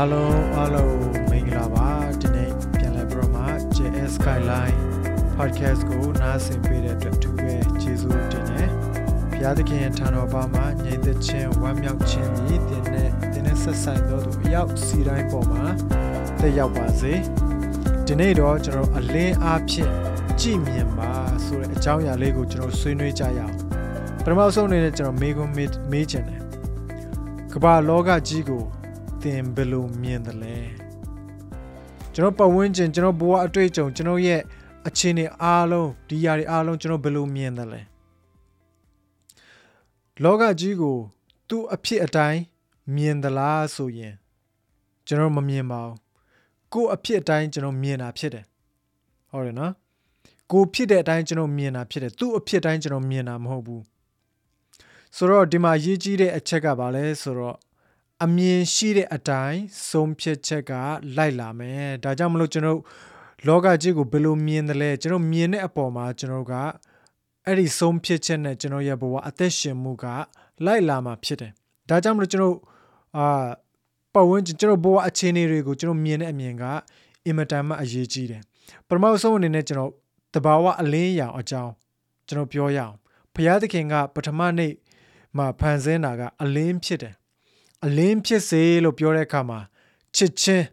အားလုံးအားလုံးမင်္ဂလာပါဒီနေ့ပြန်လည်ပြီးတော့မှ JS Skyline podcast ကိုနားဆင်ပေးတဲ့အတွက်အထူးပဲကျေးဇူးတင်တယ်။ဘုရားသခင်ထံတော်ပါမှာညီသက်ချင်းဝမ်းမြောက်ခြင်းဤတင်နဲ့တင်နဲ့ဆက်ဆိုင်သောသူအရောက်စီတိုင်းပေါ်မှာတက်ရောက်ပါစေ။ဒီနေ့တော့ကျွန်တော်အလင်းအားဖြင့်ကြည်မြင်ပါဆိုတဲ့အကြောင်းအရာလေးကိုကျွန်တော်ဆွေးနွေးကြရအောင်။ပထမဆုံးအနေနဲ့ကျွန်တော်မေးခွန်းမေးချင်တယ်။ကမ္ဘာလောကကြီးကို သင်ဘယ်လိုမြင်တယ်လဲကျွန်တော်ပတ်ဝန်းကျင်ကျွန်တော်ဘဝအတွေ့အကြုံကျွန်တော်ရဲ့အခြေအနေအားလုံးဒီຢာတွေအားလုံးကျွန်တော်ဘယ်လိုမြင်တယ်လဲလောကကြီးကို သူ့အဖြစ်အတိုင်းမြင်သလားဆိုရင်ကျွန်တော်မမြင်ပါဘူးကို့အဖြစ်အတိုင်းကျွန်တော်မြင်တာဖြစ်တယ်ဟုတ်တယ်နော်ကိုဖြစ်တဲ့အတိုင်းကျွန်တော်မြင်တာဖြစ်တယ်သူ့အဖြစ်တိုင်းကျွန်တော်မြင်တာမဟုတ်ဘူးဆိုတော့ဒီမှာရေးကြီးတဲ့အချက်ကဘာလဲဆိုတော့ အမြင်ရှိတဲ့အတိုင်းဆုံးဖြတ်ချက်ကလိုက်လာမယ်ဒါကြောင့်မလို့ကျွန်တော်လောကကြီးကိုဘယ်လိုမြင်တယ်လဲကျွန်တော်မြင်တဲ့အပေါ်မှာကျွန်တော်ကအဲ့ဒီဆုံးဖြတ်ချက်နဲ့ကျွန်တော်ရဲ့ဘဝအသက်ရှင်မှုကလိုက်လာမှာဖြစ်တယ်ဒါကြောင့်မလို့ကျွန်တော်အာပတ်ဝန်းကျင်ကျွန်တော်ဘဝအခြေအနေတွေကိုကျွန်တော်မြင်တဲ့အမြင်ကအင်မတန်မှအရေးကြီးတယ်ပထမဆုံးအနေနဲ့ကျွန်တော်တဘာဝအလင်းရောင်အကြောင်းကျွန်တော်ပြောရအောင်ဘုရားသခင်ကပထမနေ့မှာဖန်ဆင်းတာကအလင်းဖြစ်တယ် အလင်းဖြစ်စေလို့ပြောတဲ့အခါမှာချစ်ချင်း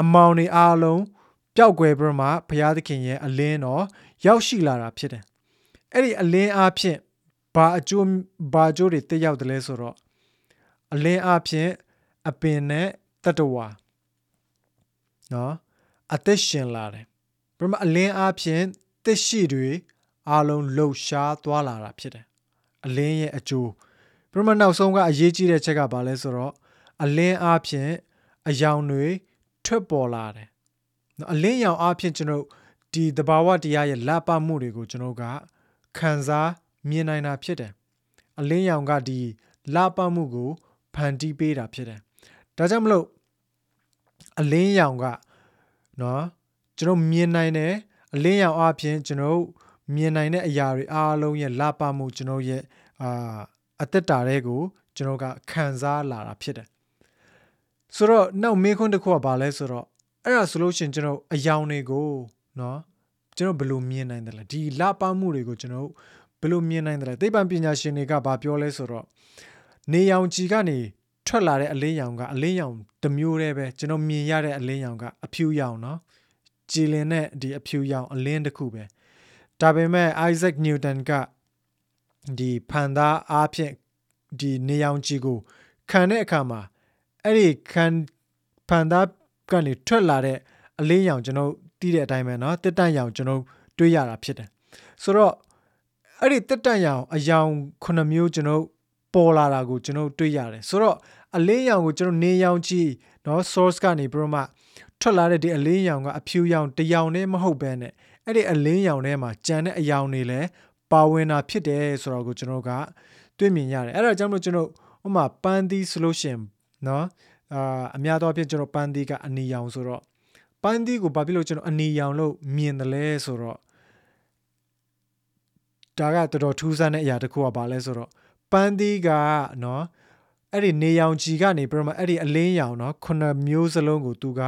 အမောင်တွေအားလုံးပျောက်ကွယ်ပြီးမှဘုရားသခင်ရဲ့အလင်းတော်ရောက်ရှိလာတာဖြစ်တယ်။အဲ့ဒီအလင်းအားဖြင့်ဘာအကျိုးဘာအကျိုးတွေတက်ရောက်တယ်လဲဆိုတော့အလင်းအားဖြင့်အပင်နဲ့တတဝါနော်အသက်ရှင်လာတယ်။ပြီးမှအလင်းအားဖြင့်တက်ရှိတွေအားလုံးလှုပ်ရှားသွားလာတာဖြစ်တယ်။အလင်းရဲ့အကျိုး ပရမနောက်ဆုံးကအရေးကြီးတဲ့ချက်ကဘာလဲဆိုတော့အလင်းအားဖြင့်အယောင်တွေထွက်ပေါ်လာတယ်။အလင်းရောင်အားဖြင့်ကျွန်တော်ဒီတဘာဝတရားရဲ့လပမှုတွေကိုကျွန်တော်ကခံစားမြင်နိုင်တာဖြစ်တယ်။အလင်းရောင်ကဒီလပမှုကိုဖန်တီးပေးတာဖြစ်တယ်။ဒါကြောင့်မလို့အလင်းရောင်ကနော်ကျွန်တော်မြင်နိုင်တယ်အလင်းရောင်အားဖြင့်ကျွန်တော်မြင်နိုင်တဲ့အရာတွေအားလုံးရဲ့လပမှုကျွန်တော်ရဲ့အာ အသက်တာတွေကိုကျွန်တော်ကခံစားလာတာဖြစ်တယ်ဆိုတော့နောက်မေးခွန်းတစ်ခုကဘာလဲဆိုတော့အဲ့ဒါဆိုလို့ရှိရင်ကျွန်တော်အယောင်တွေကိုเนาะကျွန်တော်ဘယ်လိုမြင်နိုင်တယ်လဲဒီလပမှုတွေကိုကျွန်တော်ဘယ်လိုမြင်နိုင်တယ်လဲသိပ္ပံပညာရှင်တွေကဘာပြောလဲဆိုတော့နေရောင်ခြည်ကနေထွက်လာတဲ့အလင်းရောင်ကအလင်းရောင်တစ်မျိုးတည်းပဲကျွန်တော်မြင်ရတဲ့အလင်းရောင်ကအဖြူရောင်เนาะကြည်လင်တဲ့ဒီအဖြူရောင်အလင်းတစ်ခုပဲဒါပေမဲ့ Isaac Newton က ဒီဖန်သားအားဖြင့်ဒီနေရောင်ခြည်ကိုခံတဲ့အခါမှာအဲ့ဒီခံဖန်သားကနေထွက်လာတဲ့အလင်းရောင်ကျွန်တော်တီးတဲ့အတိုင်းပဲเนาะတက်တန့်ရောင်ကျွန်တော်တွေးရတာဖြစ်တယ်ဆိုတော့အဲ့ဒီတက်တန့်ရောင်အယောင်ခုနှစ်မျိုးကျွန်တော်ပေါ်လာတာကိုကျွန်တော်တွေးရတယ်ဆိုတော့အလင်းရောင်ကိုကျွန်တော်နေရောင်ကြည့်เนาะ source ကနေပြီးတော့မှထွက်လာတဲ့ဒီအလင်းရောင်ကအဖြူရောင်တရောင်နဲ့မဟုတ်ဘဲနဲ့အဲ့ဒီအလင်းရောင်ထဲမှာကြံတဲ့အယောင်တွေလည်း ပါဝင်တာဖြစ်တယ်ဆိုတော့ကိုကျွန်တော်ကတွေ့မြင်ရတယ်အဲ့ဒါကြောင့်မလို့ကျွန်တော်ဥမာပန်းသီးဆိုလို့ရှိရင်နော်အာအများသောအားဖြင့်ကျွန်တော်ပန်းသီးကအနီရောင်ဆိုတော့ပန်းသီးကိုဘာဖြစ်လို့ကျွန်တော်အနီရောင်လို့မြင်တယ်လဲဆိုတော့ဒါကတော်တော်ထူးဆန်းတဲ့အရာတစ်ခုကဘာလဲဆိုတော့ပန်းသီးကနော်အဲ့ဒီနေရောင်ခြည်ကနေပြမအဲ့ဒီအလင်းရောင်နော်ခုနှစ်မျိုးစလုံးကိုသူက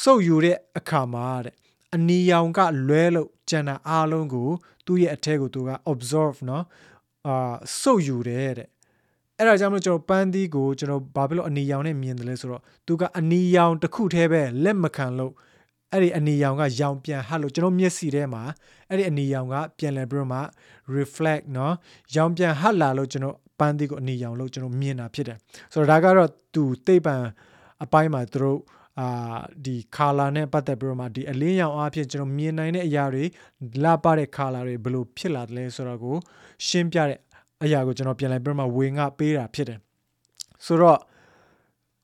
စုပ်ယူတဲ့အခါမှာတဲ့ အနီရောင်ကလွဲလို့ကျန်တာအားလုံးကိုသူ့ရဲ့အထက်ကိုသူက observe เนาะအာစုပ်ယူတယ်တဲ့အဲ့ဒါကြောင့်မလို့ကျွန်တော်ပန်းသီးကိုကျွန်တော်ဘာဖြစ်လို့အနီရောင်နဲ့မြင်တယ်လဲဆိုတော့သူကအနီရောင်တစ်ခုတည်းပဲလက်မခံလို့အဲ့ဒီအနီရောင်ကရောင်ပြန်ဟတ်လို့ကျွန်တော်မျက်စိထဲမှာအဲ့ဒီအနီရောင်ကပြန်လဲပြီးတော့မှ reflect เนาะရောင်ပြန်ဟတ်လာလို့ကျွန်တော်ပန်းသီးကိုအနီရောင်လို့ကျွန်တော်မြင်တာဖြစ်တယ်ဆိုတော့ဒါကတော့သူသိပ္ပံအပိုင်းမှာသူတို့ အာဒီ color နဲ့ပတ်သက်ပြီးတော့မှဒီအလင်းရောင်အားဖြင့်ကျွန်တော်မြင်နိုင်တဲ့အရာတွေလာပတဲ့ color တွေဘယ်လိုဖြစ်လာတယ်လဲဆိုတော့ကိုရှင်းပြတဲ့အရာကိုကျွန်တော်ပြန်လိုက်ပြီးတော့မှဝေငှပေးတာဖြစ်တယ်ဆိုတော့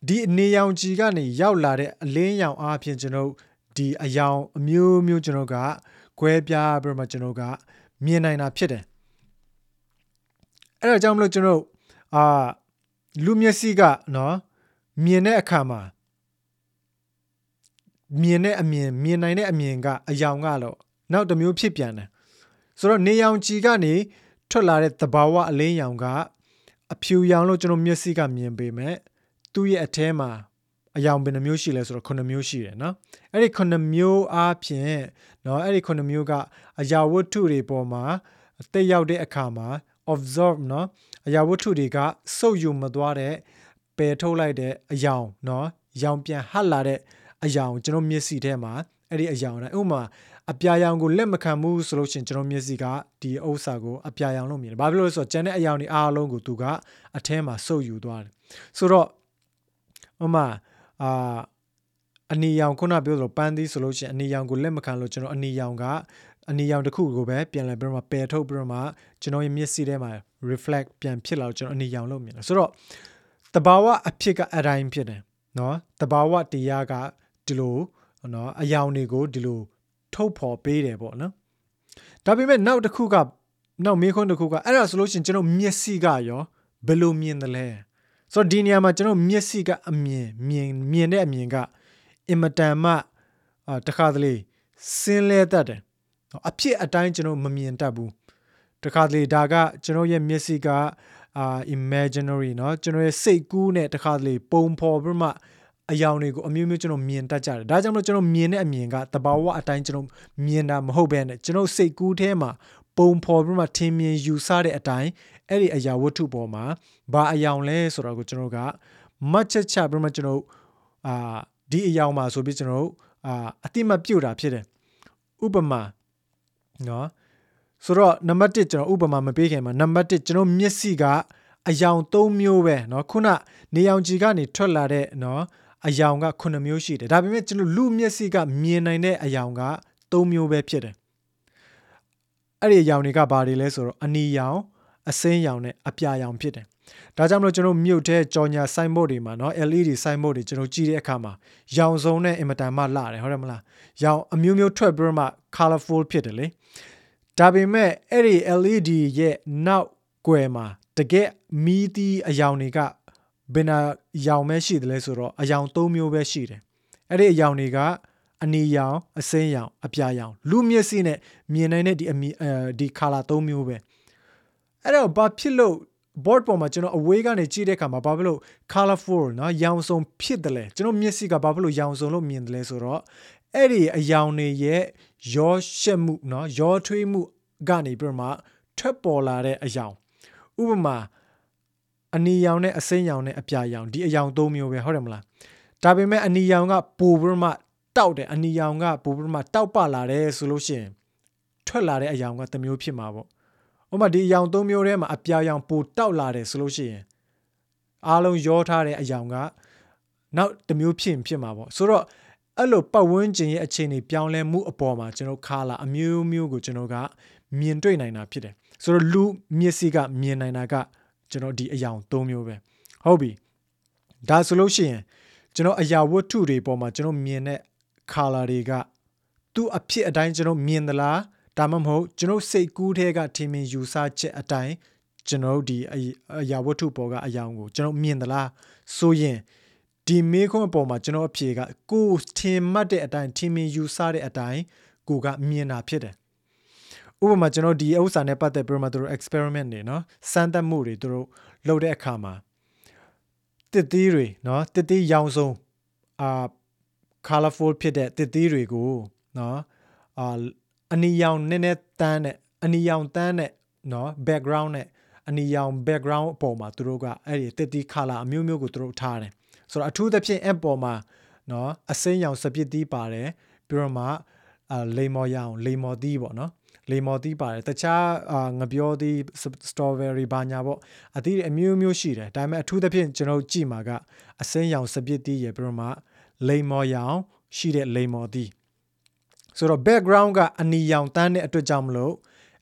ဒီနေရောင်ခြည်ကနေရောက်လာတဲ့အလင်းရောင်အားဖြင့်ကျွန်တော်ဒီအယောင်အမျိုးမျိုးကျွန်တော်ကခွဲပြားပြီးတော့မှကျွန်တော်ကမြင်နိုင်တာဖြစ်တယ်အဲ့ဒါကြောင့်မလို့ကျွန်တော်အာလူမျက်စိကနော်မြင်တဲ့အခါမှာ မြင်တဲ့အမြင်မြင်နိုင်တဲ့အမြင်ကအယောင်ကတော့နောက်တစ်မျိုးဖြစ်ပြန်တယ်ဆိုတော့နေရောင်ခြည်ကနေထွက်လာတဲ့သဘာဝအလင်းရောင်ကအဖြူရောင်လို့ကျွန်တော်မျက်စိကမြင်ပေမဲ့သူ့ရဲ့အထဲမှာအယောင်ဘယ်နှမျိုးရှိလဲဆိုတော့9မျိုးရှိတယ်နော်အဲ့ဒီ9မျိုးအားဖြင့်နော်အဲ့ဒီ9မျိုးကအရာဝတ္ထုတွေပေါ်မှာတက်ရောက်တဲ့အခါမှာ observe နော်အရာဝတ္ထုတွေကစုပ်ယူမသွားတဲ့ပယ်ထုတ်လိုက်တဲ့အယောင်နော်ရောင်ပြန်ဟပ်လာတဲ့ အယောင်ကျွန်တော်မျက်စိထဲမှာအဲ့ဒီအယောင်တိုင်းဥပမာအပြာရောင်ကိုလက်မခံဘူးဆိုလို့ရှိရင်ကျွန်တော်မျက်စိကဒီဥစ္စာကိုအပြာရောင်လို့မြင်တယ်။ဘာဖြစ်လို့လဲဆိုတော့ကျန်တဲ့အယောင်တွေအားလုံးကိုသူကအထဲမှာစုပ်ယူသွားတယ်။ဆိုတော့ဥပမာအာအနီရောင်ခုနပြောသလိုပန်းသီးဆိုလို့ရှိရင်အနီရောင်ကိုလက်မခံလို့ကျွန်တော်အနီရောင်ကအနီရောင်တစ်ခုကိုပဲပြန်လဲပြီးတော့ပယ်ထုတ်ပြီးတော့မှကျွန်တော်ရဲ့မျက်စိထဲမှာ reflect ပြန်ဖြစ်လာတော့ကျွန်တော်အနီရောင်လို့မြင်တယ်ဆိုတော့တဘာဝအဖြစ်ကအတိုင်းဖြစ်တယ်နော်တဘာဝတရားက ဒီလိုနော်အယောင်တွေကိုဒီလိုထုတ်ဖော်ပေးတယ်ပေါ့နော်ဒါပေမဲ့နောက်တစ်ခုကနောက်မေးခွန်းတစ်ခုကအဲ့ဒါဆိုလို့ရှိရင်ကျွန်တော်မျက်စိကရောဘယ်လိုမြင်တယ်လဲဆိုတော့ဒီနေရာမှာကျွန်တော်မျက်စိကအမြင်မြင်မြင်တဲ့အမြင်ကအင်မတန်မှအာတခါတလေစင်းလဲတတ်တယ်အဖြစ်အတိုင်းကျွန်တော်မမြင်တတ်ဘူးတခါတလေဒါကကျွန်တော်ရဲ့မျက်စိကအာ imaginary เนาะကျွန်တော်ရဲ့စိတ်ကူးနဲ့တခါတလေပုံဖော်ပြီးမှ အယောင်တွေကိုအမျိုးမျိုးကျွန်တော်မြင်တတ်ကြတယ်ဒါကြောင့်မလို့ကျွန်တော်မြင်တဲ့အမြင်ကတဘာဝအတိုင်းကျွန်တော်မြင်တာမဟုတ်ဘဲနဲ့ကျွန်တော်စိတ်ကူးထဲမှာပုံဖော်ပြီးမှထင်မြင်ယူဆတဲ့အတိုင်းအဲ့ဒီအရာဝတ္ထုပေါ်မှာဘာအယောင်လဲဆိုတော့ကိုကျွန်တော်ကမတ်ချက်ချပြီးမှကျွန်တော်အာဒီအယောင်မှာဆိုပြီးကျွန်တော်အာအတိမပြုတ်တာဖြစ်တယ်ဥပမာနော်ဆိုတော့နံပါတ်1ကျွန်တော်ဥပမာမပေးခင်မှာနံပါတ်1ကျွန်တော်မျက်စိကအယောင်3မျိုးပဲเนาะခုနနေရောင်ခြည်ကနေထွက်လာတဲ့เนาะ အယောင်က9မျိုးရှိတယ်ဒါပေမဲ့ကျွန်တော်လူမျက်စိကမြင်နိုင်တဲ့အယောင်က3မျိုးပဲဖြစ်တယ်အဲ့ဒီအယောင်တွေကဘာတွေလဲဆိုတော့အနီရောင်အစင်းရောင်နဲ့အပြာရောင်ဖြစ်တယ်ဒါကြောင့်မလို့ကျွန်တော်မြို့ထဲကြော်ညာဆိုင်းဘုတ်တွေမှာเนาะ LED ဆိုင်းဘုတ်တွေကျွန်တော်ကြည့်တဲ့အခါမှာရောင်စုံနဲ့အင်မတန်မှလှတယ်ဟုတ်တယ်မလားရောင်အမျိုးမျိုးထွက်ပြီးမှ colorful ဖြစ်တယ်လေဒါပေမဲ့အဲ့ဒီ LED ရဲ့နောက်ကွယ်မှာတကယ်မီးသီးအယောင်တွေက ဘယ်နာရောင်ပဲရှိတယ်လဲဆိုတော့အယောင်၃မျိုးပဲရှိတယ်အဲ့ဒီအယောင်တွေကအနီရောင်အစင်းရောင်အပြာရောင်လူမျက်စိနဲ့မြင်နိုင်တဲ့ဒီအမီဒီ color ၃မျိုးပဲအဲ့တော့ဘာဖြစ်လို့ board ပေါ်မှာကျွန်တော်အဝေးကနေကြည့်တဲ့အခါမှာဘာဖြစ်လို့ colorful နော်ရောင်စုံဖြစ်တယ်လဲကျွန်တော်မျက်စိကဘာဖြစ်လို့ရောင်စုံလို့မြင်တယ်လဲဆိုတော့အဲ့ဒီအယောင်တွေရဲ့ရောရှက်မှုနော်ရောထွေးမှုကနေပြီးတော့မှထွက်ပေါ်လာတဲ့အယောင်ဥပမာ အနီရောင်နဲ့အစိမ်းရောင်နဲ့အပြာရောင်ဒီအယောင်၃မျိုးပဲဟုတ်တယ်မလားဒါပေမဲ့အနီရောင်ကပိုပြီးမှတောက်တယ်အနီရောင်ကပိုပြီးမှတောက်ပလာတယ်ဆိုလို့ရှိရင်ထွက်လာတဲ့အယောင်ကတစ်မျိုးဖြစ်မှာပေါ့ဥပမာဒီအယောင်၃မျိုးထဲမှာအပြာရောင်ပိုတောက်လာတယ်ဆိုလို့ရှိရင်အားလုံးရောထားတဲ့အယောင်ကနောက်တစ်မျိုးဖြစ်ဖြစ်မှာပေါ့ဆိုတော့အဲ့လိုပတ်ဝန်းကျင်ရဲ့အခြေအနေပြောင်းလဲမှုအပေါ်မှာကျွန်တော်ခါလာအမျိုးမျိုးကိုကျွန်တော်ကမြင်တွေ့နိုင်တာဖြစ်တယ်ဆိုတော့လူမျက်စိကမြင်နိုင်တာက ကျွန်တော်ဒီအယောင်၃မျိုးပဲဟုတ်ပြီဒါဆိုလို့ရှိရင်ကျွန်တော်အရာဝတ္ထုတွေပေါ်မှာကျွန်တော်မြင်တဲ့ color တွေကသူ့အဖြစ်အတိုင်းကျွန်တော်မြင်သလားဒါမှမဟုတ်ကျွန်တော်စိတ်ကူးထဲကထင်မြင်ယူဆချက်အတိုင်းကျွန်တော်ဒီအရာဝတ္ထုပေါ်ကအယောင်ကိုကျွန်တော်မြင်သလားဆိုရင်ဒီမေးခွန်းအပေါ်မှာကျွန်တော်အဖြေကကိုထင်မှတ်တဲ့အတိုင်းထင်မြင်ယူဆတဲ့အတိုင်းကိုကမြင်တာဖြစ်တယ် ဥပမာကျွန်တော်ဒီဥစ္စာနဲ့ပတ်သက်ပြီးမှတို့ experiment နေနော်စမ်းသပ်မှုတွေတို့လုပ်တဲ့အခါမှာတစ်သီးတွေနော်တစ်သီးရောင်စုံအာ colorful ဖြစ်တဲ့တစ်သီးတွေကိုနော်အာအနီရောင်နည်းနည်းတန်းနဲ့အနီရောင်တန်းနဲ့နော် background နဲ့အနီရောင် background အပေါ်မှာသူတို့ကအဲ့ဒီတက်တီခါလာအမျိုးမျိုးကိုသူတို့ထားတယ်ဆိုတော့အထူးသဖြင့်အပေါ်မှာနော်အစိမ်းရောင်စပစ်သီးပါတယ်ပြီးတော့မှအလိမ္မော်ရောင်လိမ္မော်သီးပေါ့နော် လေမော်သီးပါတယ်တခြားငပြောသီး strawberry ဘာညာပေါ့အသီးတွေအမျိုးမျိုးရှိတယ်ဒါပေမဲ့အထူးသဖြင့်ကျွန်တော်ကြည့်မှာကအစင်းရောင်စပစ်သီးရပြီးတော့မှလိမ္မော်ရောင်ရှိတဲ့လိမ္မော်သီးဆိုတော့ background ကအနီရောင်တန်းတဲ့အတွက်ကြောင့်မလို့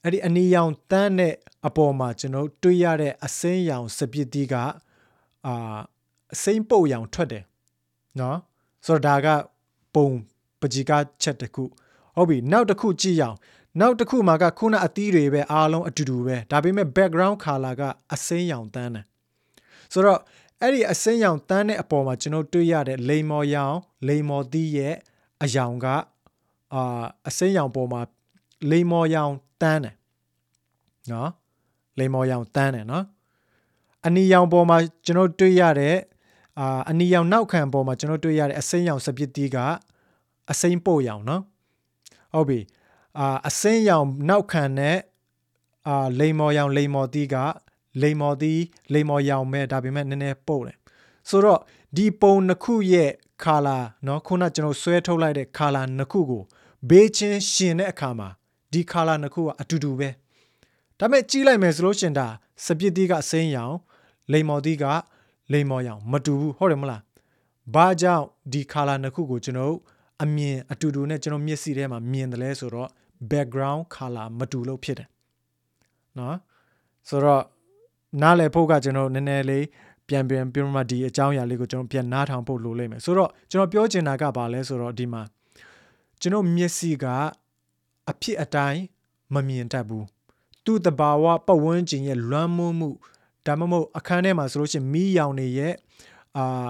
အဲ့ဒီအနီရောင်တန်းတဲ့အပေါ်မှာကျွန်တော်တွေ့ရတဲ့အစင်းရောင်စပစ်သီးကအာအစိမ်းပုတ်ရောင်ထွက်တယ်နော်ဆိုတော့ဒါကပုံပကြီကချက်တစ်ခုဟုတ်ပြီနောက်တစ်ခုကြည့်ရအောင် နောက်တစ်ခုမှာကခုနအသီးတွေပဲအားလုံးအတူတူပဲဒါပေမဲ့ background color ကအစင်းရောင်တန်းတယ်ဆိုတော့အဲ့ဒီအစင်းရောင်တန်းတဲ့အပေါ်မှာကျွန်တော်တွေ့ရတဲ့လိမ္မော်ရောင်လိမ္မော်သီးရဲ့အယောင်ကအာအစင်းရောင်ပေါ်မှာလိမ္မော်ရောင်တန်းတယ်နော်လိမ္မော်ရောင်တန်းတယ်နော်အနီရောင်ပေါ်မှာကျွန်တော်တွေ့ရတဲ့အာအနီရောင်နောက်ခံပေါ်မှာကျွန်တော်တွေ့ရတဲ့အစိမ်းရောင်စပစ်တီးကအစိမ်းပို့ရောင်နော်ဟုတ်ပြီ အာအစိမ်းရောင်နောက်ခံနဲ့အာလိမ်မော်ရောင်လိမ်မော်တီးကလိမ်မော်တီးလိမ်မော်ရောင်မဲ့ဒါပေမဲ့နည်းနည်းပို့တယ်ဆိုတော့ဒီပုံနှစ်ခုရဲ့ color เนาะခုနကျွန်တော်ဆွဲထုတ်လိုက်တဲ့ color နှစ်ခုကိုဘေးချင်းရှင်တဲ့အခါမှာဒီ color နှစ်ခုကအတူတူပဲဒါပေမဲ့ကြီးလိုက်မယ်ဆိုလို့ရှင်ဒါစပစ်တီးကအစိမ်းရောင်လိမ်မော်တီးကလိမ်မော်ရောင်မတူဘူးဟုတ်တယ်မလားဘာကြောင့်ဒီ color နှစ်ခုကိုကျွန်တော် အမြင်အတူတူနဲ့ကျွန်တော်မျက်စိထဲမှာမြင်တယ်လဲဆိုတော့ background color မတူလို့ဖြစ်တယ်နော်ဆိုတော့နားလည်ဖို့ကကျွန်တော်နည်းနည်းလေးပြန်ပြန်ပြောမှဒီအကြောင်းအရာလေးကိုကျွန်တော်ပြန်နားထောင်ဖို့လိုလိမ့်မယ်ဆိုတော့ကျွန်တော်ပြောချင်တာကဘာလဲဆိုတော့ဒီမှာကျွန်တော်မျက်စိကအဖြစ်အတိုင်းမမြင်တတ်ဘူးသူ့တဘာဝပတ်ဝန်းကျင်ရဲ့လွမ်းမိုးမှုဒါမှမဟုတ်အခန်းထဲမှာဆိုလို့ရှိရင်မီးရောင်တွေရဲ့အာ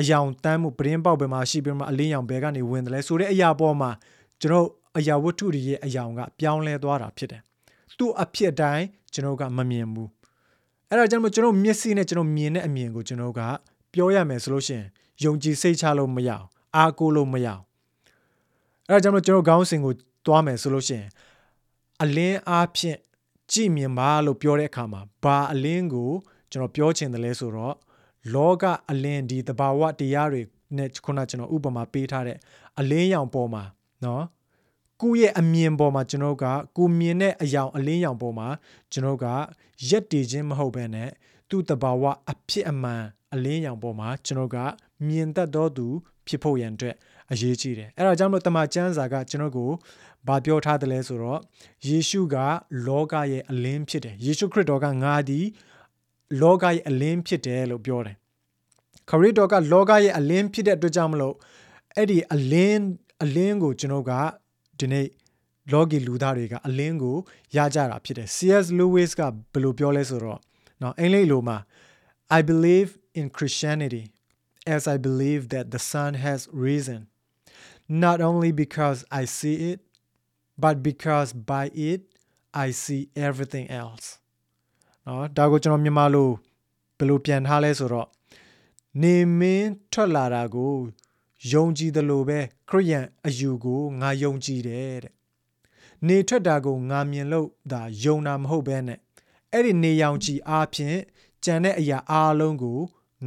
အယောင်တန်းမှုပရင်းပေါက်ပဲမှာရှိပြီးမှအလင်းရောင်ဘဲကနေဝင်တယ်လဲဆိုတဲ့အရာပေါ်မှာကျွန်တော်အရာဝတ္ထုတွေရဲ့အယောင်ကပြောင်းလဲသွားတာဖြစ်တယ်သူ့အဖြစ်အတိုင်းကျွန်တော်ကမမြင်ဘူးအဲ့ဒါကြောင့်ကျွန်တော်မျက်စိနဲ့ကျွန်တော်မြင်တဲ့အမြင်ကိုကျွန်တော်ကပြောရမယ်ဆိုလို့ရှိရင်ယုံကြည်စိတ်ချလို့မရအောင်အားကိုးလို့မရအောင်အဲ့ဒါကြောင့်ကျွန်တော်ခေါင်းစဉ်ကိုသွားမယ်ဆိုလို့ရှိရင်အလင်းအားဖြင့်ကြည်မြင်ပါလို့ပြောတဲ့အခါမှာဘာအလင်းကိုကျွန်တော်ပြောချင်တယ်လဲဆိုတော့ လောကအလင်းဒီတဘာဝတရားတွေနဲ့ခုနကျွန်တော်ဥပမာပေးထားတဲ့အလင်းရောင်ပေါ်မှာနော်ကိုယ့်ရဲ့အမြင်ပေါ်မှာကျွန်တော်ကကိုမြင်တဲ့အယောင်အလင်းရောင်ပေါ်မှာကျွန်တော်ကရက်တည်ခြင်းမဟုတ်ဘဲနဲ့သူ့တဘာဝအဖြစ်အမှန်အလင်းရောင်ပေါ်မှာကျွန်တော်ကမြင်တတ်သောသူဖြစ်ဖို့ရန်အတွက်အရေးကြီးတယ်အဲ့ဒါကြောင့်မလို့တမန်ကျမ်းစာကကျွန်တော်ကိုဘာပြောထားတယ်လဲဆိုတော့ယေရှုကလောကရဲ့အလင်းဖြစ်တယ်ယေရှုခရစ်တော်ကငါသည် လောကရဲ့အလင်းဖြစ်တယ်လို့ပြောတယ်ခရစ်တော်ကလောကရဲ့အလင်းဖြစ်တဲ့အတွက်ကြောင့်မလို့အဲ့ဒီအလင်းအလင်းကိုကျွန်တော်ကဒီနေ့လောကီလူသားတွေကအလင်းကိုရကြတာဖြစ်တယ် C.S. Lewis ကဘယ်လိုပြောလဲဆိုတော့เนาะအင်္ဂလိပ်လိုမှာ I believe in Christianity as I believe that the sun has risen not only because I see it but because by it I see everything else နော်ဒါကိုကျွန်တော်မြန်မာလိုဘယ်လိုပြန်ထားလဲဆိုတော့နေမင်းထွက်လာတာကိုယုံကြည်တယ်လို့ပဲခရိယန်အယူကိုငါယုံကြည်တယ်တဲ့နေထွက်တာကိုငါမြင်လို့ဒါယုံတာမဟုတ်ဘဲနဲ့အဲ့ဒီနေရောင်ခြည်အားဖြင့်ကြံတဲ့အရာအားလုံးကို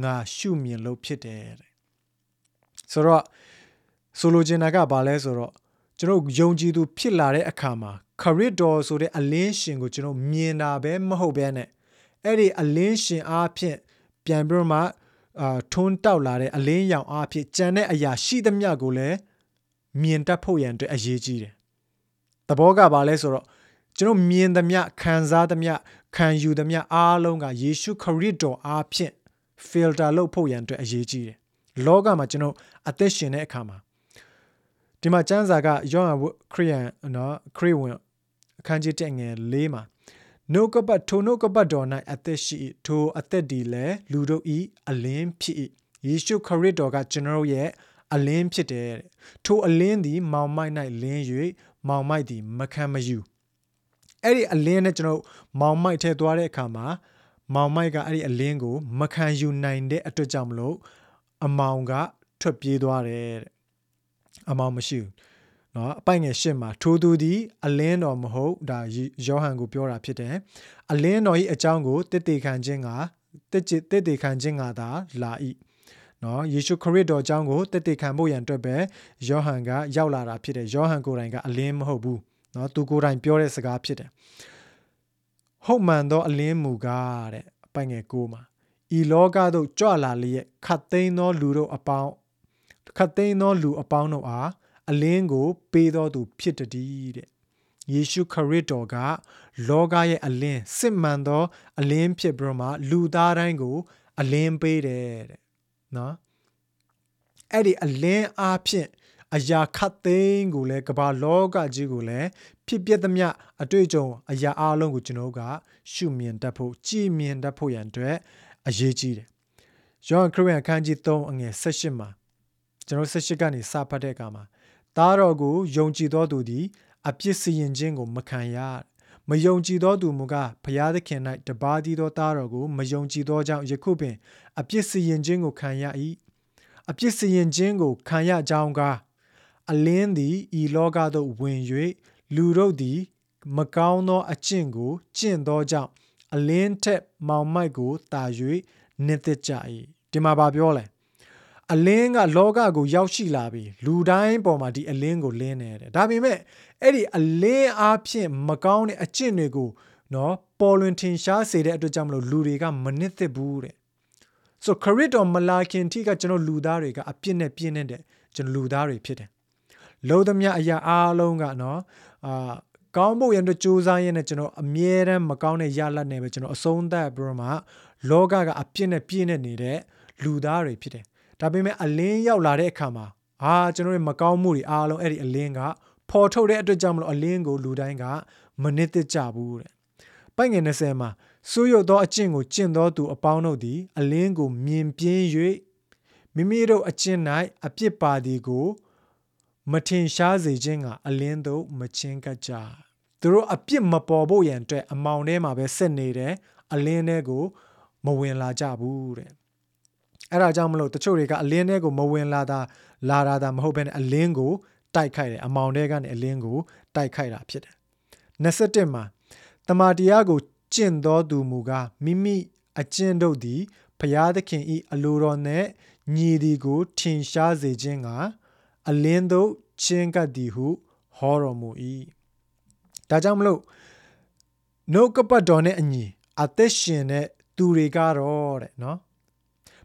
ငါရှုမြင်လို့ဖြစ်တယ်တဲ့ဆိုတော့ဆိုလိုချင်တာကဘာလဲဆိုတော့ကျွန်တော်ယုံကြည်သူဖြစ်လာတဲ့အခါမှာ ခရစ်တော်ဆိုတဲ့အလင်းရှင်ကိုကျွန်တော်မြင်တာပဲမဟုတ်ဘဲနဲ့အဲ့ဒီအလင်းရှင်အားဖြင့်ပြန်ပြီးတော့မှအာထွန်းတောက်လာတဲ့အလင်းရောင်အားဖြင့်ကြံတဲ့အရာရှိသမျှကိုလည်းမြင်တတ်ဖို့ရန်အတွက်အရေးကြီးတယ်။သဘောကဘာလဲဆိုတော့ကျွန်တော်မြင်သမျှခံစားသမျှခံယူသမျှအားလုံးကယေရှုခရစ်တော်အားဖြင့် filter လုပ်ဖို့ရန်အတွက်အရေးကြီးတယ်။လောကမှာကျွန်တော်အသက်ရှင်တဲ့အခါမှာဒီမှာကျမ်းစာကယောဟန်ခရစ်ယာန်နော်ခရစ်ဝင် အခန်းကြီး1ငယ်၄မှာနှုတ်ကပတ်ထိုနှုတ်ကပတ်တော်၌အသက်ရှိထိုအသက်ဒီလည်းလူတို့ဤအလင်းဖြစ်၏ယေရှုခရစ်တော်ကကျွန်တော်ရဲ့အလင်းဖြစ်တယ်ထိုအလင်းသည် မောင်မိုက်၌လင်း၍မောင်မိုက်သည်မခံမယူအဲ့ဒီအလင်းနဲ့ကျွန်တော်မောင်မိုက်ထဲသွားတဲ့အခါမှာမောင်မိုက်ကအဲ့ဒီအလင်းကို မခံယူနိုင်တဲ့အတွက်ကြောင့်မလို့အမောင်ကထွက်ပြေးသွားတယ်တဲ့အမောင်မရှိဘူး နော်အပိုင်ငယ်ရှစ်မှာထိုသူသည်အလင်းတော်မဟုတ်ဒါယောဟန်ကိုပြောတာဖြစ်တယ်အလင်းတော်၏အကြောင်းကိုတည်တည်ခံခြင်းကတည်တည်တည်ခံခြင်းကသာလာ၏နော်ယေရှုခရစ်တော်အကြောင်းကိုတည်တည်ခံဖို့ရန်အတွက်ပဲယောဟန်ကရောက်လာတာဖြစ်တယ်ယောဟန်ကိုယ်တိုင်ကအလင်းမဟုတ်ဘူးနော်သူကိုယ်တိုင်ပြောတဲ့စကားဖြစ်တယ်ဟုတ်မှန်သောအလင်းမူကားတဲ့အပိုင်ငယ်ကိုမှာဤလောကသို့ကြွလာလျက်ခတ်သိမ်းသောလူတို့အပေါင်းခတ်သိမ်းသောလူအပေါင်းတို့အား အလင်းကို ပေးတော်သူဖြစ်တည်းတဲ့ယေရှုခရစ်တော်က လောကရဲ့အလင်းစစ်မှန်သော အလင်းဖြစ်ပြီးမှလူသားတိုင်းကို အလင်းပေးတယ်တဲ့နော်အဲ့ဒီအလင်းအားဖြင့်အရာခတ်သိမ်းကိုလည်းကမ္ဘာလောကကြီးကိုလည်းဖြစ်ပျက်သမျှအတွေ့အကြုံအရာအလုံးကိုကျွန်တော်က ရှုမြင်တတ်ဖို့ကြည်မြင်တတ်ဖို့ရန်အတွက်အရေးကြီးတယ်။ယောဟန်ခရစ်ယာန်အခန်းကြီး3အငယ်18မှာကျွန်တော်18ကနေစဖတ်တဲ့အခါမှာ သားတော်ကိုယုံကြည်သောသူသည် အပြစ်စီရင်ခြင်းကိုမခံရမယုံကြည်သောသူမူကားဖျားသခင်၌တပါးတည်းသောသားတော်ကိုမယုံကြည်သောကြောင့်ယခုပင်အပြစ်စီရင်ခြင်းကိုခံရ၏အပြစ်စီရင်ခြင်းကိုခံရကြောင်းကားအလင်းသည်ဤလောကသို့ဝင်၍လူတို့သည် မကောင်းသောအကျင့်ကိုကျင့်သောကြောင့်အလင်းထက်မောင်မိုက်ကိုတာ၍နှစ်သက်ကြ၏ဒီမှာဗာပြောလဲ အလင်းကလောကကိုရောက်ရှိလာပြီလူတိုင်းပေါ်မှာဒီအလင်းကိုလင်းနေတယ်ဒါပေမဲ့အဲ့ဒီအလင်းအားဖြင့်မကောင်းတဲ့အကျင့်တွေကိုနော်ပေါ်လွင်ထင်ရှားစေတဲ့အတွက်ကြောင့်မလို့လူတွေကမနစ်သက်ဘူးတဲ့ဆိုခရစ်တော်မလာခင်ထိကကျွန်တော်လူသားတွေကအပြစ်နဲ့ပြင်းနေတဲ့ကျွန်တော်လူသားတွေဖြစ်တယ်လုံးသမျှအရာအားလုံးကနော်အာကောင်းဖို့ရတဲ့စူးစမ်းရင်းနဲ့ကျွန်တော်အမြဲတမ်းမကောင်းတဲ့ရလတ်နဲ့ပဲကျွန်တော်အဆုံးသတ်ပြီးတော့မှလောကကအပြစ်နဲ့ပြည့်နေနေတဲ့လူသားတွေဖြစ်တယ်။ ဒါပေမဲ့အလင်းရောက်လာတဲ့အခါမှာအာကျွန်တော်ရဲ့မကောင်းမှုတွေအားလုံးအဲ့ဒီအလင်းကပေါ်ထုတ်တဲ့အတွက်ကြောင့်မလို့အလင်းကိုလူတိုင်းကမနစ်သက်ကြဘူးတဲ့။ပိုက်ငယ်20မှာစိုးရုပ်သောအကျင့်ကိုကျင့်သောသူအပေါင်းတို့သည်အလင်းကိုမြင်ပြင်း၍မိမိတို့အကျင့်၌အပြစ်ပါသည်ကိုမထင်ရှားစေခြင်းကအလင်းသို့မချင်းကပ်ကြသူတို့အပြစ်မပေါ်ဖို့ရန်အတွက်အမောင်ထဲမှာပဲဆက်နေတယ်အလင်းထဲကိုမဝင်လာကြဘူးတဲ့ အဲ့ဒါကြောင့်မလို့တချို့တွေကအလင်းထဲကိုမဝင်လာတာလာတာဒါမဟုတ်ဘဲနဲ့အလင်းကိုတိုက်ခိုက်တယ်အမောင်ထဲကနေအလင်းကိုတိုက်ခိုက်တာဖြစ်တယ်21မှာတမာတရားကိုကျင့်သောသူမူကားမိမိအကျင့်တို့သည်ဖျားသခင်ဤအလိုတော်နှင့်ညီသည်ကိုထင်ရှားစေခြင်းကအလင်းသို့ချင်းကပ်သည်ဟုဟောတော်မူ၏ဒါကြောင့်မလို့နှုတ်ကပတ်တော်နဲ့အညီအသက်ရှင်တဲ့သူတွေကတော့တဲ့နော်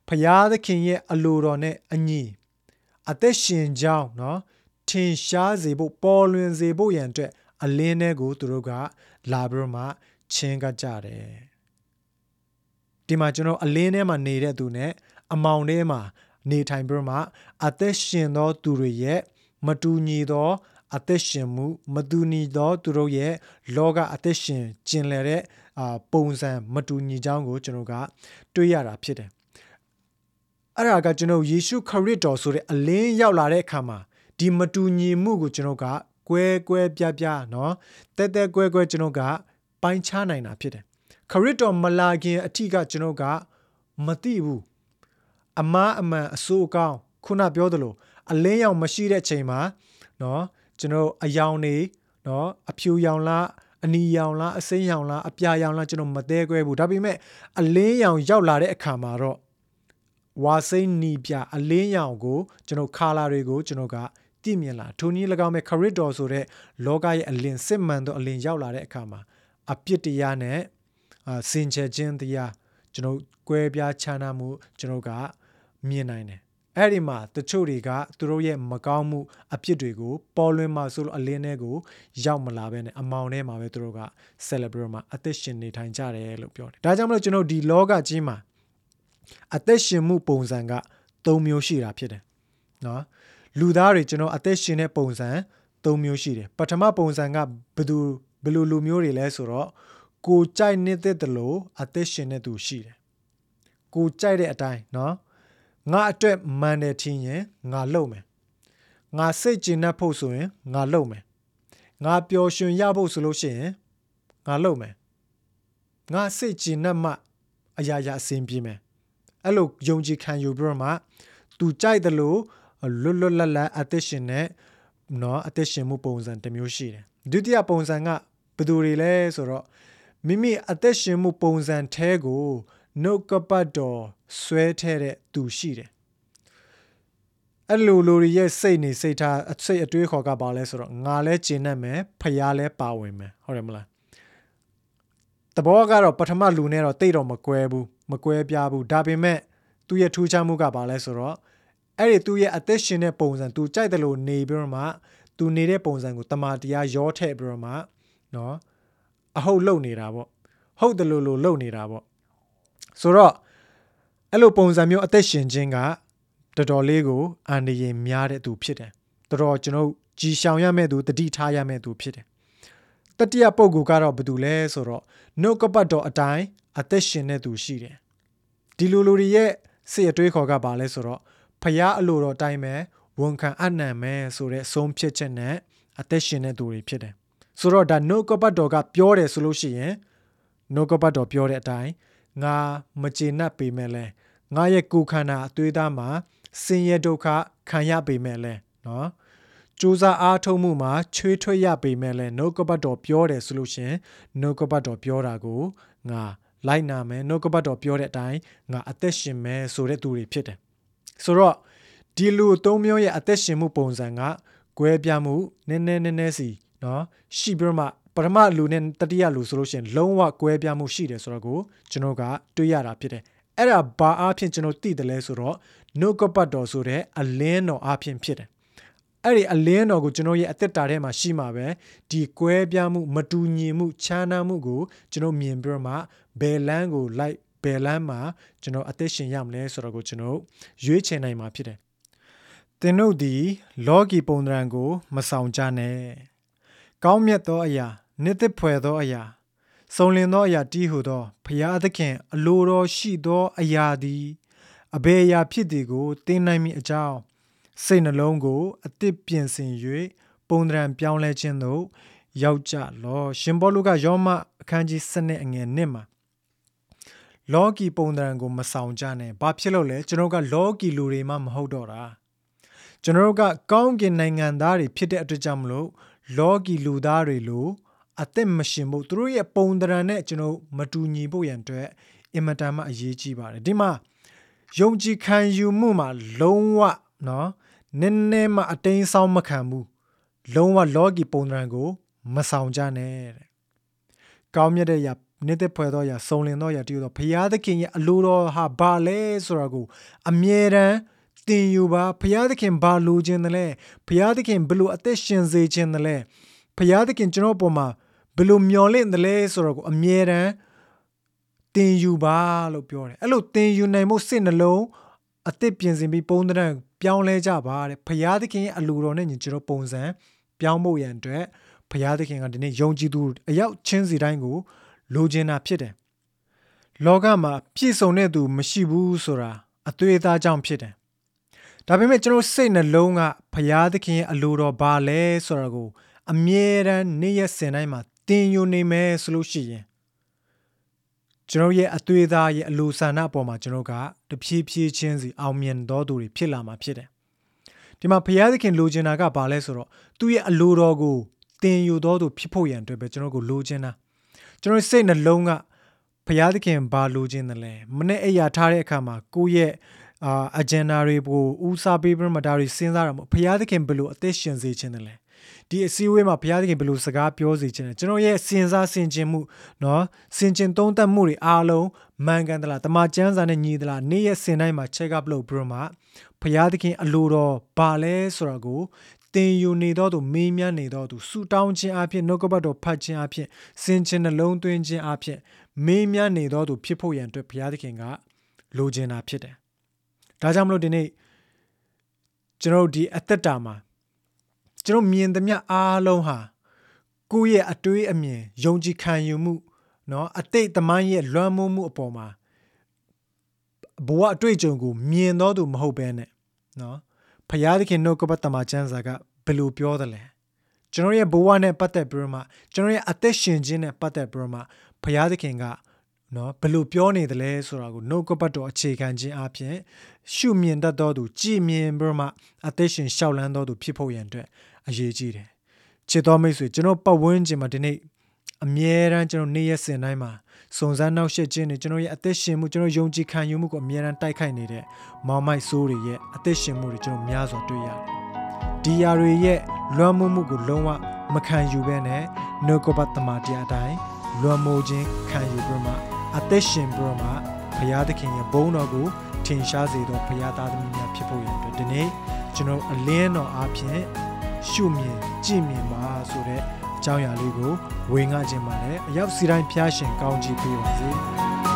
ဖရာသခင်ရဲ့အလိုတော်နဲ့အညီအသက်ရှင်ကြောင်းနော်ထင်ရှားစေဖို့ပေါ်လွင်စေဖို့ရန်အတွက်အလင်းထဲကိုသူတို့ကလာပြီးတော့မှချင်းကကြတယ်ဒီမှာကျွန်တော်အလင်းထဲမှာနေတဲ့သူနဲ့အမောင်ထဲမှာနေထိုင်ပြီးမှအသက်ရှင်သောသူတွေရဲ့မတူညီသောအသက်ရှင်မှုမတူညီသောသူတို့ရဲ့လောကအသက်ရှင်ကျင်လည်တဲ့အာပုံစံမတူညီကြောင်းကိုကျွန်တော်က တွေးရတာဖြစ်တယ်။ အဲ့ဒါကကျွန်တော်ယေရှုခရစ်တော်ဆိုတဲ့အလင်းရောက်လာတဲ့အခါမှာဒီမတူညီမှုကိုကျွန်တော်ကကွဲကွဲပြားပြားเนาะတဲတဲကွဲကွဲကျွန်တော်ကပိုင်းခြားနိုင်တာဖြစ်တယ်။ခရစ်တော်မလာခင်အထိကကျွန်တော်ကမသိဘူး။အမားအမှန်အဆိုးအကောင်းခုနပြောသလိုအလင်းရောင်မရှိတဲ့ချိန်မှာเนาะကျွန်တော်အယောင်နေเนาะအဖြူရောင်လားအနီရောင်လားအစိမ်းရောင်လားအပြာရောင်လားကျွန်တော်မသေးခွဲဘူးဒါပေမဲ့အလင်းရောင်ရောက်လာတဲ့အခါမှာတော့ ဝါစိမ်းနီပြအလင်းရောင်ကိုကျွန်တော်ခါလာတွေကိုကျွန်တော်ကတည်မြင်လာထိုနည်း၎င်းမဲ့ခရစ်တော်ဆိုတဲ့လောကရဲ့အလင်းစစ်မှန်သောအလင်းရောက်လာတဲ့အခါမှာအပြစ်တရားနဲ့အာစင်ချေခြင်းတရားကျွန်တော်ကွဲပြားခြားနားမှုကျွန်တော်ကမြင်နိုင်တယ်အဲ့ဒီမှာတချို့တွေကသူတို့ရဲ့မကောင်းမှုအဖြစ်တွေကိုပေါ်လွင်မှဆိုလို့အလင်းထဲကိုရောက်မလာဘဲနဲ့အမောင်ထဲမှာပဲသူတို့က celebrate မှာအသက်ရှင်နေထိုင်ကြတယ်လို့ပြောတယ်။ဒါကြောင့်မလို့ကျွန်တော်ဒီလောကကြီးမှာ အသက်ရှင်မှုပုံစံက၃မျိုးရှိတာဖြစ်တယ်။နော်လူသားတွေကျွန်တော်အသက်ရှင်တဲ့ပုံစံ၃မျိုးရှိတယ်။ပထမပုံစံကဘယ်သူဘယ်လိုလူမျိုးတွေလဲဆိုတော့ကိုကြိုက်နေတဲ့တလို့အသက်ရှင်တဲ့သူရှိတယ်။ကိုကြိုက်တဲ့အတိုင်းနော်ငါအတွက်မှန်တယ်ထင်ရင်ငါလုပ်မယ်ငါစိတ်ကျဉ်တတ်ဖို့ဆိုရင်ငါလုပ်မယ်ငါပျော်ရွှင်ရဖို့ဆိုလို့ရှိရင်ငါလုပ်မယ်ငါစိတ်ကျဉ်တတ်မှအရာရာအဆင်ပြေမယ် အဲ့လိုယုံကြည်ခံယူပြီးတော့မှသူကြိုက်တယ်လို့လွတ်လွတ်လပ်လပ်အသက်ရှင်နဲ့နော်အသက်ရှင်မှုပုံစံတစ်မျိုးရှိတယ်ဒုတိယပုံစံကဘယ်သူတွေလဲဆိုတော့မိမိအသက်ရှင်မှုပုံစံแท้ကိုနှုတ်ကပတ်တော်ဆွဲထဲတဲ့သူရှိတယ်အဲ့လိုလူတွေရဲ့စိတ်နေစိတ်ထားစိတ်အတွေးခေါ်ကပါလဲဆိုတော့ငါလဲကျင်တတ်မယ်ဖျားလဲပါဝင်မယ်ဟုတ်တယ်မလားတဘောကတော့ပထမလူနဲ့တော့တိတ်တော့မကွဲဘူးမကွဲပြားဘူးဒါပေမဲ့သူ့ရဲ့ထူးခြားမှုကပါလဲဆိုတော့အဲ့ဒီသူ့ရဲ့အသက်ရှင်တဲ့ပုံစံသူကြိုက်တယ်လို့နေပြီးတော့မှသူနေတဲ့ပုံစံကိုတမာတရားရောထည့်ပြီးတော့မှနော်အဟုတ်လုံနေတာပေါ့ဟုတ်တယ်လို့လို့လုံနေတာပေါ့ဆိုတော့အဲ့လိုပုံစံမျိုးအသက်ရှင်ခြင်းကတော်တော်လေးကိုအန္တရာယ်များတဲ့သူဖြစ်တယ်တော်တော်ကျွန်တော်ကြည်ရှောင်ရမယ့်သူတတိထားရမယ့်သူဖြစ်တယ်တတိယပုဂ္ဂိုလ်ကတော့ဘယ်သူလဲဆိုတော့နှုတ်ကပတ်တော်အတိုင်း အသက်ရှင်တဲ့သူရှိတယ်ဒီလိုလူတွေရဲ့စိတ်အတွေးခေါ်ကပါလဲဆိုတော့ဖျားအလိုတော်တိုင်းပဲဝန်ခံအနံ့မယ်ဆိုတဲ့ဆုံးဖြတ်ချက်နဲ့အသက်ရှင်တဲ့သူတွေဖြစ်တယ်ဆိုတော့ဒါနှုတ်ကပတ်တော်ကပြောတယ်ဆိုလို့ရှိရင်နှုတ်ကပတ်တော်ပြောတဲ့အတိုင်းငါမကျေနပ်ပေမဲ့လဲငါရဲ့ကိုယ်ခန္ဓာအသွေးသားမှာဆင်းရဲဒုက္ခခံရပေမဲ့လဲနော်စူးစမ်းအားထုတ်မှုမှာချွေးထွက်ရပေမဲ့လဲနှုတ်ကပတ်တော်ပြောတယ်ဆိုလို့ရှိရင်နှုတ်ကပတ်တော်ပြောတာကိုငါ လိုက်နာမယ်နှုတ်ကပတ်တော်ပြောတဲ့အတိုင်းငါအသက်ရှင်မယ်ဆိုတဲ့သူတွေဖြစ်တယ်ဆိုတော့ဒီလူသုံးမျိုးရဲ့အသက်ရှင်မှုပုံစံကကွဲပြားမှုနည်းနည်းနည်းနည်းစီနော်ရှိပြီးမှပထမလူနဲ့တတိယလူဆိုလို့ရှိရင်လုံးဝကွဲပြားမှုရှိတယ်ဆိုတော့ကိုကျွန်တော်ကတွေးရတာဖြစ်တယ်အဲ့ဒါဘာအားဖြင့်ကျွန်တော်သိတယ်လဲဆိုတော့နှုတ်ကပတ်တော်ဆိုတဲ့အလင်းတော်အားဖြင့်ဖြစ်တယ် အဲ့ဒီအလင်းတော်ကိုကျွန်တော်ရဲ့အသက်တာထဲမှာရှိမှာပဲဒီကွဲပြားမှုမတူညီမှုခြားနားမှုကိုကျွန်တော်မြင်ပြီးတော့မှဘယ်လန်းကိုလိုက်ဘယ်လန်းမှာကျွန်တော်အသက်ရှင်ရမလဲဆိုတော့ကိုကျွန်တော်ရွေးချယ်နိုင်မှာဖြစ်တယ်သင်တို့သည်လောကီပုံသဏ္ဍာန်ကို မဆောင်ကြနဲ့ကောင်းမြတ်သောအရာနှစ်သက်ဖွယ်သောအရာစုံလင်သောအရာတီးဟုသောဖျားသခင်အလိုတော်ရှိသောအရာသည်အဘယ်အရာဖြစ်သည်ကိုသင်နိုင်မည်အကြောင်း စိတ်နှလုံးကိုအသစ်ပြင်ဆင်၍ပုံသဏ္ဍာန်ပြောင်းလဲခြင်းသို့ရောက်ကြလောရှင်ဘောလုကယောမအခန်းကြီး7အငယ်1မှာလောကီပုံသဏ္ဍာန်ကိုမဆောင်ကြနဲ့ဘာဖြစ်လို့လဲကျွန်တော်ကလောကီလူတွေမှမဟုတ်တော့တာကျွန်တော်တို့ကကောင်းကင်နိုင်ငံသားတွေဖြစ်တဲ့အတွက်ကြောင့်မလို့လောကီလူသားတွေလိုအသက်မရှင်ဖို့သူတို့ရဲ့ပုံသဏ္ဍာန်နဲ့ကျွန်တော်မတူညီဖို့ရန်အတွက်အင်မတန်မှအရေးကြီးပါတယ်ဒီမှာယုံကြည်ခံယူမှုမှာလုံးဝနော် နည်းနည်းမှအတိန်ဆောင်မခံဘူးလုံးဝလောကီပုံသဏ္ဍာန်ကို မဆောင်ကြနဲ့တဲ့ကောင်းမြတ်တဲ့ရာနေတဲ့ဖွယ်သောရာစုံလင်သောရာတည်သောဘုရားသခင်ရဲ့အလိုတော်ဟာဘာလဲဆိုတာကို အမြဲတမ်းသင်ယူပါဘုရားသခင်ဘာလိုချင်တယ်လဲဘုရားသခင်ဘယ်လိုအသက်ရှင်စေချင်တယ်လဲဘုရားသခင်ကျွန်တော်ပေါ်မှာဘယ်လိုမျှော်လင့်တယ်လဲဆိုတော့ကိုအမြဲတမ်းသင်ယူပါလို့ပြောတယ်အဲ့လိုသင်ယူနိုင်မှုစိတ်နှလုံးအသစ်ပြင်ဆင်ပြီးပုံသဏ္ဍာန် ပြောင်းလဲကြပါတဲ့ဘုရားသခင်ရဲ့အလိုတော်နဲ့ညီကျွန်တော်ပုံစံပြောင်းဖို့ရန်အတွက်ဘုရားသခင်ကဒီနေ့ယုံကြည်သူအယောက်ချင်းစီတိုင်းကိုလိုချင်တာဖြစ်တယ်လောကမှာပြည့်စုံတဲ့သူမရှိဘူးဆိုတာအသွေးသားကြောင့်ဖြစ်တယ်ဒါပေမဲ့ကျွန်တော်စိတ်နှလုံးကဘုရားသခင်ရဲ့အလိုတော်ဘာလဲဆိုတာကို အမြဲတမ်းနေ့ရက်စဉ်တိုင်းမှာသင်ယူနေမယ်ဆိုလို့ရှိရင် ကျွန်တော်ရဲ့အသွေးသားရဲ့အလိုဆန္ဒအပေါ်မှာကျွန်တော်ကတဖြည်းဖြည်းချင်းစီအောင်မြင်တော်သူတွေဖြစ်လာမှာဖြစ်တယ်ဒီမှာဘုရားသခင်လိုချင်တာကဘာလဲဆိုတော့သူ့ရဲ့အလိုတော်ကိုသင်ယူတော်သူဖြစ်ဖို့ရန်အတွက်ပဲကျွန်တော်ကိုလိုချင်တာကျွန်တော်စိတ်နှလုံးကဘုရားသခင်ဘာလိုချင်တယ်လဲမနေ့အိယာထားတဲ့အခါမှာကိုယ့်ရဲ့အာ agenda တွေကိုဦးစားပေးပြီးမှဒါတွေစဉ်းစားရမှာဘုရားသခင်ဘယ်လိုအသက်ရှင်စေခြင်းတယ်လဲ ဒီအစည်းအဝေးမှာဘုရားသခင်ဘယ်လိုစကားပြောစေခြင်းလဲကျွန်တော်ရဲ့စဉ်းစားဆင်ခြင်မှုเนาะဆင်ခြင်သုံးသပ်မှုတွေအားလုံးမှန်ကန်သလားတမန်ကျမ်းစာနဲ့ညီသလားနေ့ရက်စဉ်တိုင်းမှာ check up လုပ်ပြီးမှဘုရားသခင်အလိုတော်ဘာလဲဆိုတာကိုသင်ယူနေတော့သူမေးမြန်းနေတော့သူဆူတောင်းခြင်းအဖြစ်နှုတ်ကပတ်တော်ဖတ်ခြင်းအဖြစ်စင်ခြင်းနှလုံးသွင်းခြင်းအဖြစ်မေးမြန်းနေတော့သူဖြစ်ဖို့ရန်အတွက်ဘုရားသခင်ကလိုချင်တာဖြစ်တယ်ဒါကြောင့်မလို့ဒီနေ့ကျွန်တော်ဒီအသက်တာမှာ ကျွန်တော်မြင်သမျှအားလုံးဟာကိုယ့်ရဲ့အတွေးအမြင်ယုံကြည်ခံယူမှုเนาะအတိတ်သမိုင်းရဲ့လွှမ်းမိုးမှုအပေါ်မှာဘဝအတွေ့အကြုံကိုမြင်တော့သူမဟုတ်ဘဲနဲ့เนาะဖရာသခင်နှုတ်ကပတ်တမချမ်းစာကဘယ်လိုပြောသလဲကျွန်တော်ရဲ့ဘဝနဲ့ပတ်သက်ပြီးတော့မှကျွန်တော်ရဲ့အသက်ရှင်ခြင်းနဲ့ပတ်သက်ပြီးတော့မှဖရာသခင်ကနော်ဘယ်လိုပြောနေသလဲဆိုတာကိုနှုတ်ကပတ်တော်အခြေခံခြင်းအပြင်ရှုမြင်တတ်သောသူကြည်မြင်ပြီးမှအသက်ရှင်ရှောက်လန်းသောသူဖြစ်ဖို့ရန်အတွက် အရေးကြီးတယ်ချစ်တော်မိတ်ဆွေကျွန်တော်ပတ်ဝန်းကျင်မှာဒီနေ့အမြဲတမ်းကျွန်တော်နေ့ရက်စဉ်တိုင်းမှာစုံစမ်းနှောက်ယှက်ခြင်းတွေကျွန်တော်ရဲ့အသက်ရှင်မှုကျွန်တော်ယုံကြည်ခံယူမှုကိုအမြဲတမ်းတိုက်ခိုက်နေတဲ့မောင်မိုက်ဆိုးတွေရဲ့အသက်ရှင်မှုတွေကျွန်တော်များစွာတွေ့ရတယ်ဒီယာတွေရဲ့လွမ်းမိုးမှုကိုလုံးဝမခံယူဘဲနဲ့နှုတ်ကပတ်တမန်တရားအတိုင်းလွမ်းမိုးခြင်းခံယူပြီးမှအသက်ရှင်ပြီးမှဘုရားသခင်ရဲ့ဘုန်းတော်ကိုထင်ရှားစေသောဘုရားသားသမီးများဖြစ်ဖို့ရန်အတွက်ဒီနေ့ကျွန်တော်အလင်းတော်အားဖြင့် ရှုမြင်ကြည်မြင်ပါဆိုတဲ့အကြောင်းအရာလေးကိုဝေငှခြင်းပါတယ်အရောက်စီတိုင်းဖျားရှင်ကောင်းချီးပေးပါစေ။